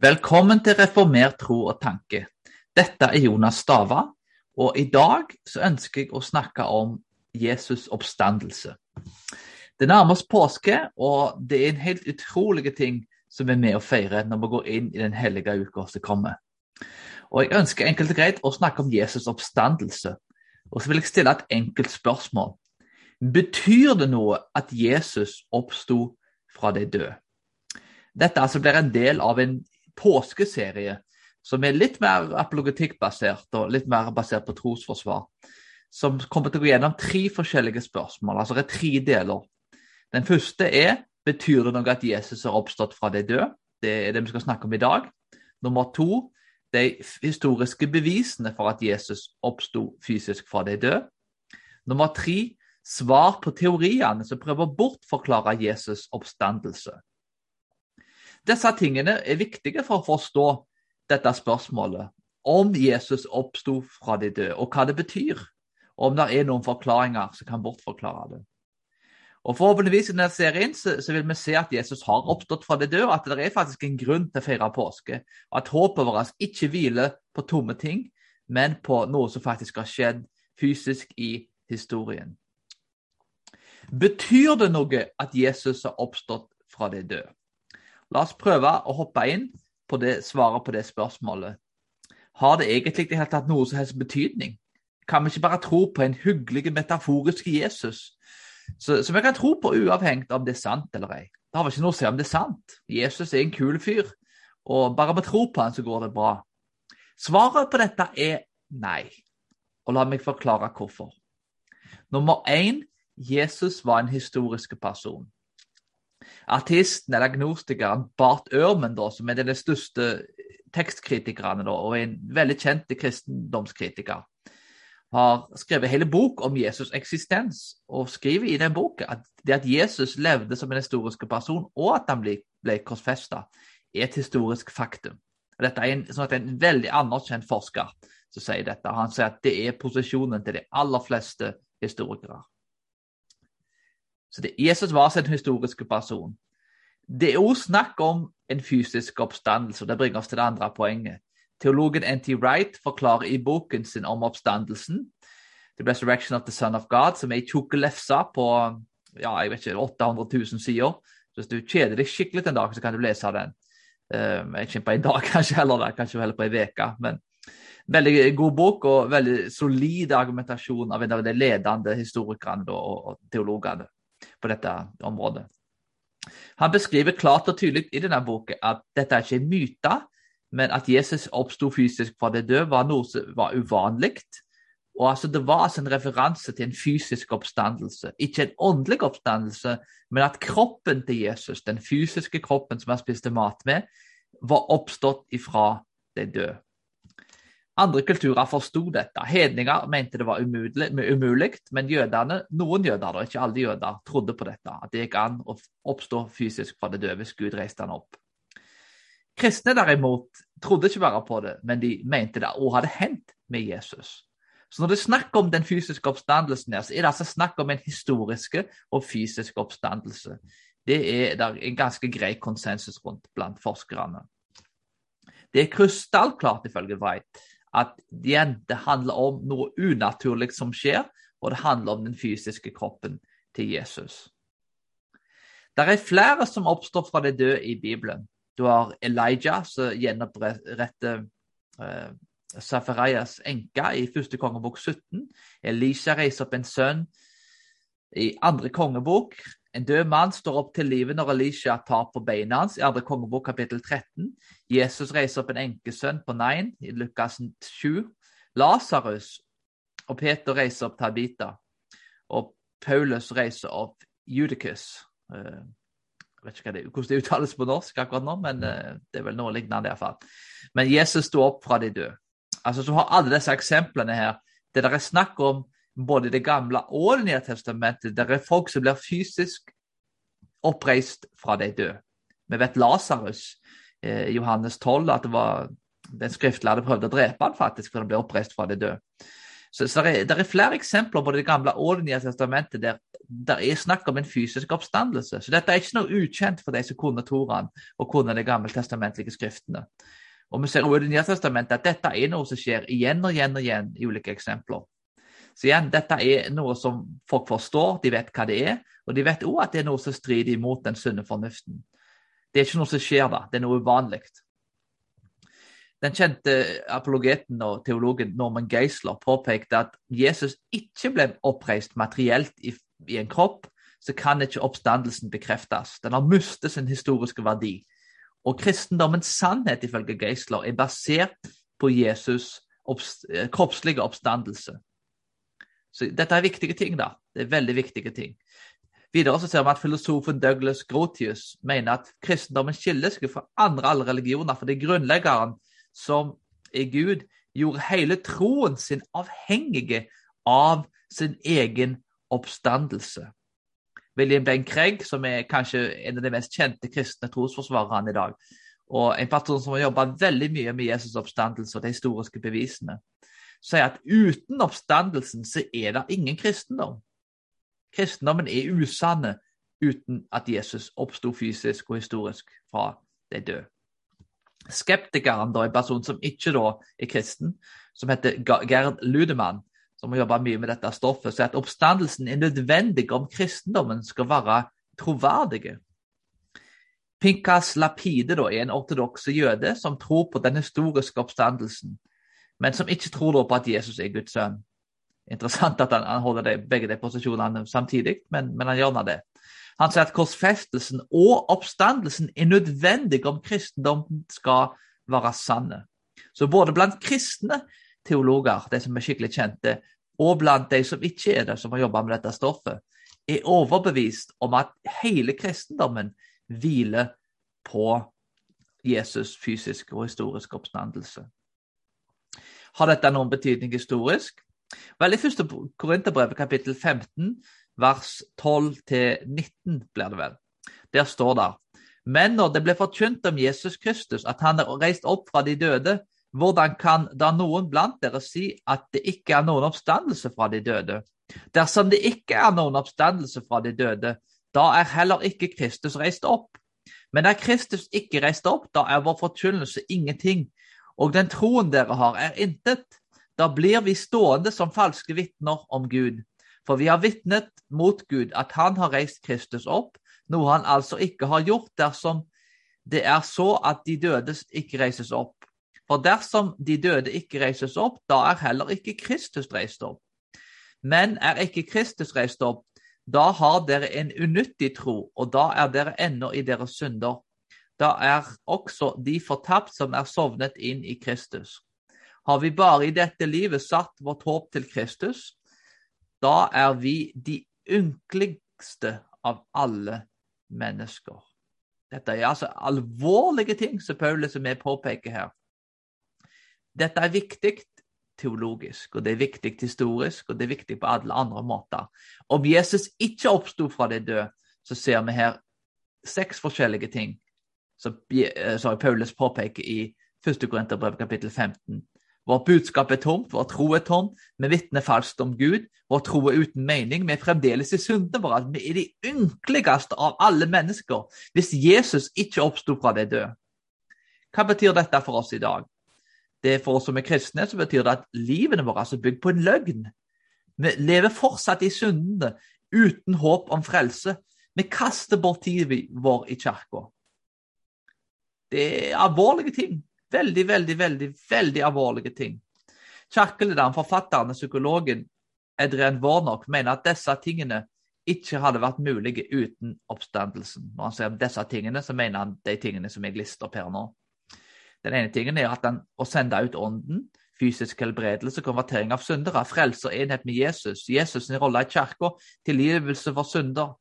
Velkommen til Reformert tro og tanke. Dette er Jonas Stava, og i dag så ønsker jeg å snakke om Jesus' oppstandelse. Det nærmer oss påske, og det er en helt utrolig ting som er med å feire når vi går inn i den hellige uka som kommer. Og Jeg ønsker enkelt og greit å snakke om Jesus' oppstandelse. Og så vil jeg stille et enkelt spørsmål. Betyr det noe at Jesus oppsto fra de døde? Dette altså blir en del av en påskeserie som er litt mer apologetikkbasert og litt mer basert på trosforsvar. Som kommer til å gå gjennom tre forskjellige spørsmål, altså det er tre deler. Den første er betyr det noe at Jesus har oppstått fra de døde? Det er det vi skal snakke om i dag. Nummer to de historiske bevisene for at Jesus oppsto fysisk fra de døde. Nummer tre svar på teoriene som prøver å bortforklare Jesus' oppstandelse. Disse tingene er viktige for å forstå dette spørsmålet om Jesus oppsto fra de døde, og hva det betyr. Og om det er noen forklaringer som kan bortforklare det. Og Forhåpentligvis i denne serien så, så, vil vi se at Jesus har oppstått fra de døde, og at det er faktisk en grunn til å feire påske. Og at håpet vårt ikke hviler på tomme ting, men på noe som faktisk har skjedd fysisk i historien. Betyr det noe at Jesus har oppstått fra de døde? La oss prøve å hoppe inn på det svaret på det spørsmålet. Har det egentlig helt tatt noe som helst betydning? Kan vi ikke bare tro på en hyggelig, metaforisk Jesus, som vi kan tro på uavhengig av om det er sant eller ei? Det har vel ikke noe å si om det er sant. Jesus er en kul fyr, og bare med tro på han så går det bra. Svaret på dette er nei, og la meg forklare hvorfor. Nummer én Jesus var en historisk person artisten eller agnostikeren Bart Ørmen, da, som er den største tekstkritikerne da, og en veldig kjent kristendomskritiker, har skrevet hele bok om Jesus' eksistens, og skriver i den boka at det at Jesus levde som en historisk person, og at han ble, ble korsfesta, er et historisk faktum. Og dette er en, sånn en veldig anerkjent forsker som sier dette. Han sier at det er posisjonen til de aller fleste historikere. Så det, Jesus var sin historiske person. Det er òg snakk om en fysisk oppstandelse, og det bringer oss til det andre poenget. Teologen N.T. Wright forklarer i boken sin om oppstandelsen, The Resurrection of the Son of God, som er ei tjukk lefse på ja, jeg vet ikke, 800 000 sider. Så hvis du kjeder deg skikkelig en dag, så kan du lese den. Um, ikke på en dag, kanskje heller, kanskje heller på en uke. Men veldig god bok og veldig solid argumentasjon av en av de ledende historikerne og teologene på dette området. Han beskriver klart og tydelig i denne boken at dette er ikke en myte, men at Jesus oppsto fysisk fra det døde, var noe som var uvanlig. Og altså, Det var altså en referanse til en fysisk oppstandelse, ikke en åndelig oppstandelse, men at kroppen til Jesus, den fysiske kroppen som han spiste mat med, var oppstått ifra det døde. Andre kulturer forsto dette. Hedninger mente det var umulig, men jødene, noen jøder, da, ikke alle jøder, trodde på dette. At det gikk an å oppstå fysisk fra det døde hvis Gud reiste han opp. Kristne derimot trodde ikke bare på det, men de mente det òg hadde hendt med Jesus. Så når det er snakk om den fysiske oppstandelsen, her, så er det altså snakk om en historiske og fysisk oppstandelse. Det er det en ganske grei konsensus rundt blant forskerne. Det er krystallklart, ifølge Wright, at igjen, det handler om noe unaturlig som skjer, og det handler om den fysiske kroppen til Jesus. Det er flere som oppstår fra de døde i Bibelen. Du har Elijah som gjenoppretter eh, Safarias enke i første kongebok 17. Elisha reiser opp en sønn i andre kongebok. En død mann står opp til livet når Elisha tar på beina hans i andre kongebok kapittel 13. Jesus reiser opp en enkesønn på Nain i Lukas 7. Lasarus og Peter reiser opp Tabita. Og Paulus reiser opp Judicus. Eh, jeg vet ikke det, hvordan det uttales på norsk akkurat nå, men eh, det er vel noe lignende iallfall. Men Jesus sto opp fra de døde. Altså, så har alle disse eksemplene her det der er snakk om både Det gamle og Det nye testamentet. der er folk som blir fysisk oppreist fra de døde. Vi vet Lasarus eh, Johannes 12 at det var den skriftlærde prøvde å drepe han faktisk for han ble oppreist fra de døde. Så, så det, er, er, flere eksempler på Det gamle og Det nye testamentet der det er snakk om en fysisk oppstandelse. Så dette er ikke noe ukjent for de som kunne Toraen og kunne de gammeltestamentlige skriftene. Og vi ser også i Det nye testamentet at dette er noe som skjer igjen og igjen og igjen i ulike eksempler. Så igjen, dette er noe som folk forstår, de vet hva det er, og de vet òg at det er noe som strider imot den sunne fornuften. Det er ikke noe som skjer da, det er noe uvanlig. Den kjente apologeten og teologen Norman Geisler påpekte at Jesus ikke ble oppreist materielt i, i en kropp, så kan ikke oppstandelsen bekreftes. Den har mistet sin historiske verdi. Og kristendommens sannhet ifølge Geisler er basert på Jesus' oppst eh, kroppslige oppstandelse. Så Dette er viktige ting. da. Det er veldig viktige ting. Videre så ser vi at filosofen Douglas Grotius mener at kristendommen skiller seg fra andre alle religioner, fordi grunnleggeren, som er Gud, gjorde hele troen sin avhengige av sin egen oppstandelse. William Ben Craig, som er kanskje en av de mest kjente kristne trosforsvarerne i dag, og en person som har jobba veldig mye med Jesus' oppstandelse og de historiske bevisene, sier at uten oppstandelsen så er det ingen kristendom. Kristendommen er usanne uten at Jesus oppsto fysisk og historisk fra de døde. Skeptikeren, da, en person som ikke da er kristen, som heter Gerd Ludemann, som har jobba mye med dette stoffet, sier at oppstandelsen er nødvendig om kristendommen skal være troverdig. Pinkas Lapide da, er en ortodokse jøde som tror på den historiske oppstandelsen, men som ikke tror på at Jesus er Guds sønn. Interessant at han, han holder det, begge de posisjonene samtidig, men, men han gjør det. Han sier at korsfestelsen og oppstandelsen er nødvendig om kristendommen skal være sanne. Så både blant kristne teologer, de som er skikkelig kjente, og blant de som ikke er det, som har jobba med dette stoffet, er overbevist om at hele kristendommen hviler på Jesus' fysiske og historiske oppstandelse. Har dette noen betydning historisk? Vel, I første Korinterbrev, kapittel 15, vers 12-19, blir det vel. Der står det Men når det ble forkynt om Jesus Kristus, at han er reist opp fra de døde, hvordan kan da noen blant dere si at det ikke er noen oppstandelse fra de døde? Dersom det ikke er noen oppstandelse fra de døde, da er heller ikke Kristus reist opp. Men er Kristus ikke reist opp, da er vår forkynnelse ingenting, og den troen dere har, er intet. Da blir vi stående som falske vitner om Gud. For vi har vitnet mot Gud at han har reist Kristus opp, noe han altså ikke har gjort dersom det er så at de døde ikke reises opp. For dersom de døde ikke reises opp, da er heller ikke Kristus reist opp. Men er ikke Kristus reist opp, da har dere en unyttig tro, og da er dere ennå i deres synder. Da er også de fortapt som er sovnet inn i Kristus. Har vi bare i dette livet satt vårt håp til Kristus, da er vi de ynkeligste av alle mennesker. Dette er altså alvorlige ting som Paulus er med påpeker her. Dette er viktig teologisk, og det er viktig historisk, og det er viktig på alle andre måter. Om Jesus ikke oppsto fra de døde, så ser vi her seks forskjellige ting som, sorry, Paulus påpeker i 1. Korinterbrev kapittel 15. Vårt budskap er tomt, vår tro er tom, vi vitner falskt om Gud, vår tro er uten mening, vi er fremdeles i syndene våre. Vi er de ynkeligste av alle mennesker hvis Jesus ikke oppsto fra de døde. Hva betyr dette for oss i dag? det for oss som er kristne, så betyr det at livene våre er bygd på en løgn. Vi lever fortsatt i syndene, uten håp om frelse. Vi kaster bort tiden vår i kirka. Det er alvorlige ting. Veldig, veldig, veldig veldig alvorlige ting. Kirkelederen, forfatteren og psykologen Edren Warnock mener at disse tingene ikke hadde vært mulige uten oppstandelsen. Når han sier disse tingene, så mener han de tingene som jeg lister opp her nå. Den ene tingen er at han, å sende ut ånden, fysisk helbredelse, konvertering av syndere, frelse og enhet med Jesus, Jesus' rolle i kirka, tilgivelse for synder,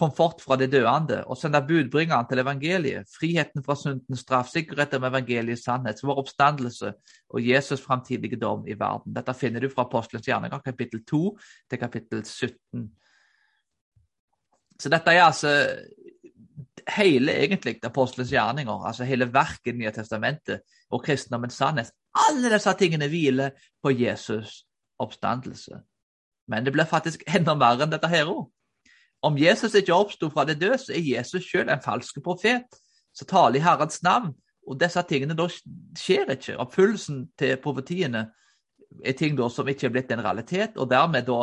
komfort fra de døende, og sende budbringeren til evangeliet, friheten fra syndens straff, sikkerhet om evangeliets sannhet, vår oppstandelse og Jesus' framtidige dom i verden. Dette finner du fra Apostelens gjerninger, kapittel 2 til kapittel 17. Så dette er altså hele egentlig apostelens gjerninger, altså hele verket i Nye testamentet og kristendommens sannhet, alle disse tingene hviler på Jesus' oppstandelse. Men det blir faktisk enda mer enn dette her òg. Om Jesus ikke oppsto fra det døde, så er Jesus selv en falsk profet som taler i Herrens navn. Og disse tingene da skjer ikke. Oppfyllelsen til profetiene er ting da som ikke er blitt en realitet, og dermed da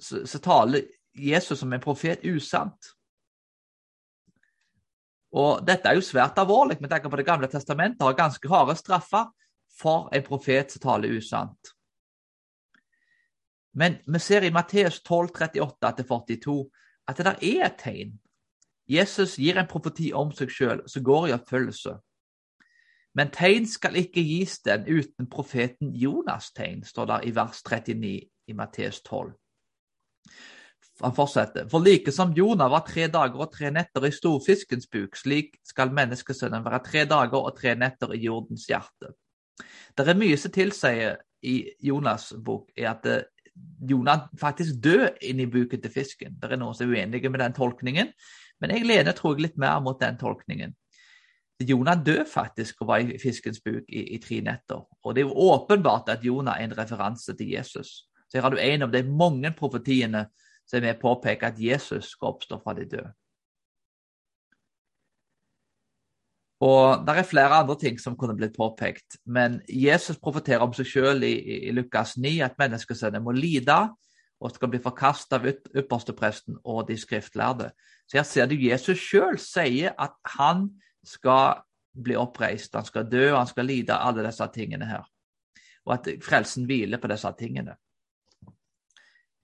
så, så taler Jesus som en profet usant. Og Dette er jo svært alvorlig med tanke på Det gamle testamentet har ganske harde straffer for en profet som taler usant. Men vi ser i Matteus 12, 38-42 at det der er et tegn. Jesus gir en profeti om seg selv som går i oppfyllelse. Men tegn skal ikke gis den uten profeten Jonas' tegn, står det i vers 39 i Matteus 12. Han fortsetter. For like som Jonah var tre dager og tre netter i storfiskens buk, slik skal menneskesønnen være tre dager og tre netter i jordens hjerte. Det er mye som tilsier i Jonas' bok er at Jonah faktisk død inni buken til fisken. Det er noen som er uenige med den tolkningen, men jeg lener tror jeg litt mer mot den tolkningen. Jonah død faktisk og var i fiskens buk i, i, tre netter. Og det er jo åpenbart at Jonah er en referanse til Jesus. Så her har du en av de mange profetiene som er med at Jesus skal oppstå fra de døde. Og Det er flere andre ting som kunne blitt påpekt, men Jesus profeterer om seg selv i, i Lukas 9 at menneskesønnen må lide og skal bli forkastet av ypperstepresten og de skriftlærde. Så her ser du Jesus selv sier at han skal bli oppreist, han skal dø, han skal lide alle disse tingene her. Og at frelsen hviler på disse tingene.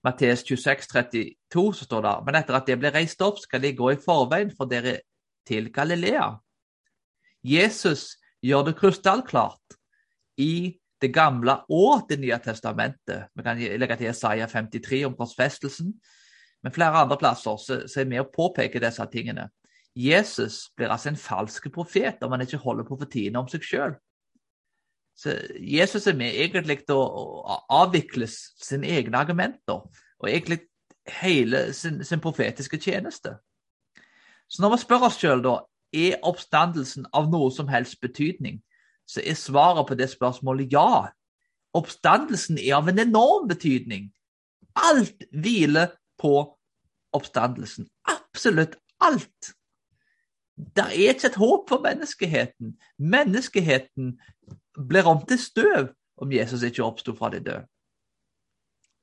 Matteus 26, 32 så står det men etter at de ble reist opp, skal de gå i forveien for dere til Galilea. Jesus gjør det krystallklart i det gamle og det nye testamentet. Vi kan legge til Isaiah 53 om korsfestelsen, men flere andre plasser så, så er vi å påpeke disse tingene. Jesus blir altså en falsk profet om han ikke holder profetiene om seg sjøl. Så Jesus er med egentlig til å avvikle sine egne argumenter og egentlig hele sin, sin profetiske tjeneste. Så når vi spør oss sjøl da er oppstandelsen av noe som helst betydning, så er svaret på det spørsmålet ja. Oppstandelsen er av en enorm betydning. Alt hviler på oppstandelsen. Absolutt alt. Det er ikke et håp for menneskeheten. Menneskeheten blir om til støv om Jesus ikke oppsto fra de døde.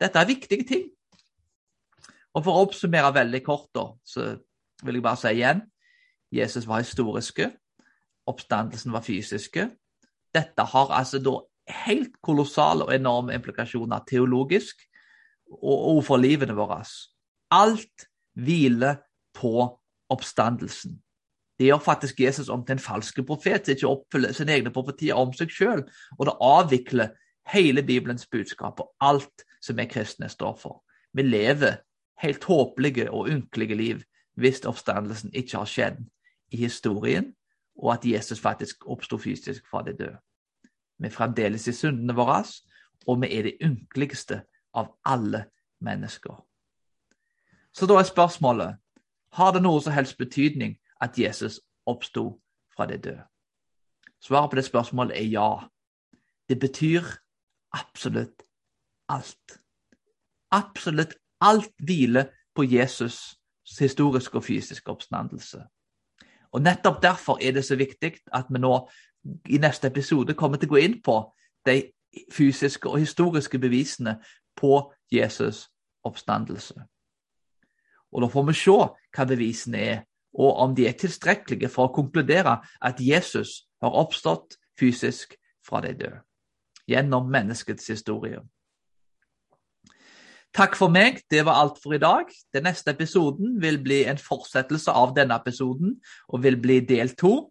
Dette er viktige ting. Og For å oppsummere veldig kort, da, så vil jeg bare si igjen Jesus var historiske, oppstandelsen var fysiske. Dette har altså da helt kolossale og enorme implikasjoner teologisk og for livene våre. Alt hviler på oppstandelsen. Det gjør faktisk Jesus om til en falsk profet som ikke oppfyller sine egne profetier om seg selv. Og det avvikler hele Bibelens budskap og alt som vi kristne står for. Vi lever helt håpelige og ynkelige liv hvis oppstandelsen ikke har skjedd i historien, og at Jesus faktisk oppsto fysisk fra de døde. Vi er fremdeles i syndene våre, og vi er de ynkeligste av alle mennesker. Så da er spørsmålet har det noe som helst betydning at Jesus oppsto fra det døde? Svaret på det spørsmålet er ja. Det betyr absolutt alt. Absolutt alt hviler på Jesus' historiske og fysiske oppstandelse. Og Nettopp derfor er det så viktig at vi nå i neste episode kommer til å gå inn på de fysiske og historiske bevisene på Jesus' oppstandelse. Og Da får vi se hva bevisene er, og om de er tilstrekkelige for å konkludere at Jesus har oppstått fysisk fra de døde, gjennom menneskets historie. Takk for meg, det var alt for i dag. Den neste episoden vil bli en fortsettelse av denne episoden, og vil bli del to.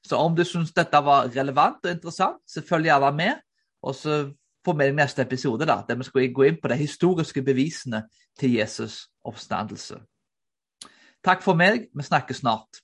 Så om du syns dette var relevant og interessant, så følg gjerne med. Og så får vi neste episode, da, der vi skal gå inn på de historiske bevisene til Jesus' oppstandelse. Takk for meg. Vi snakkes snart.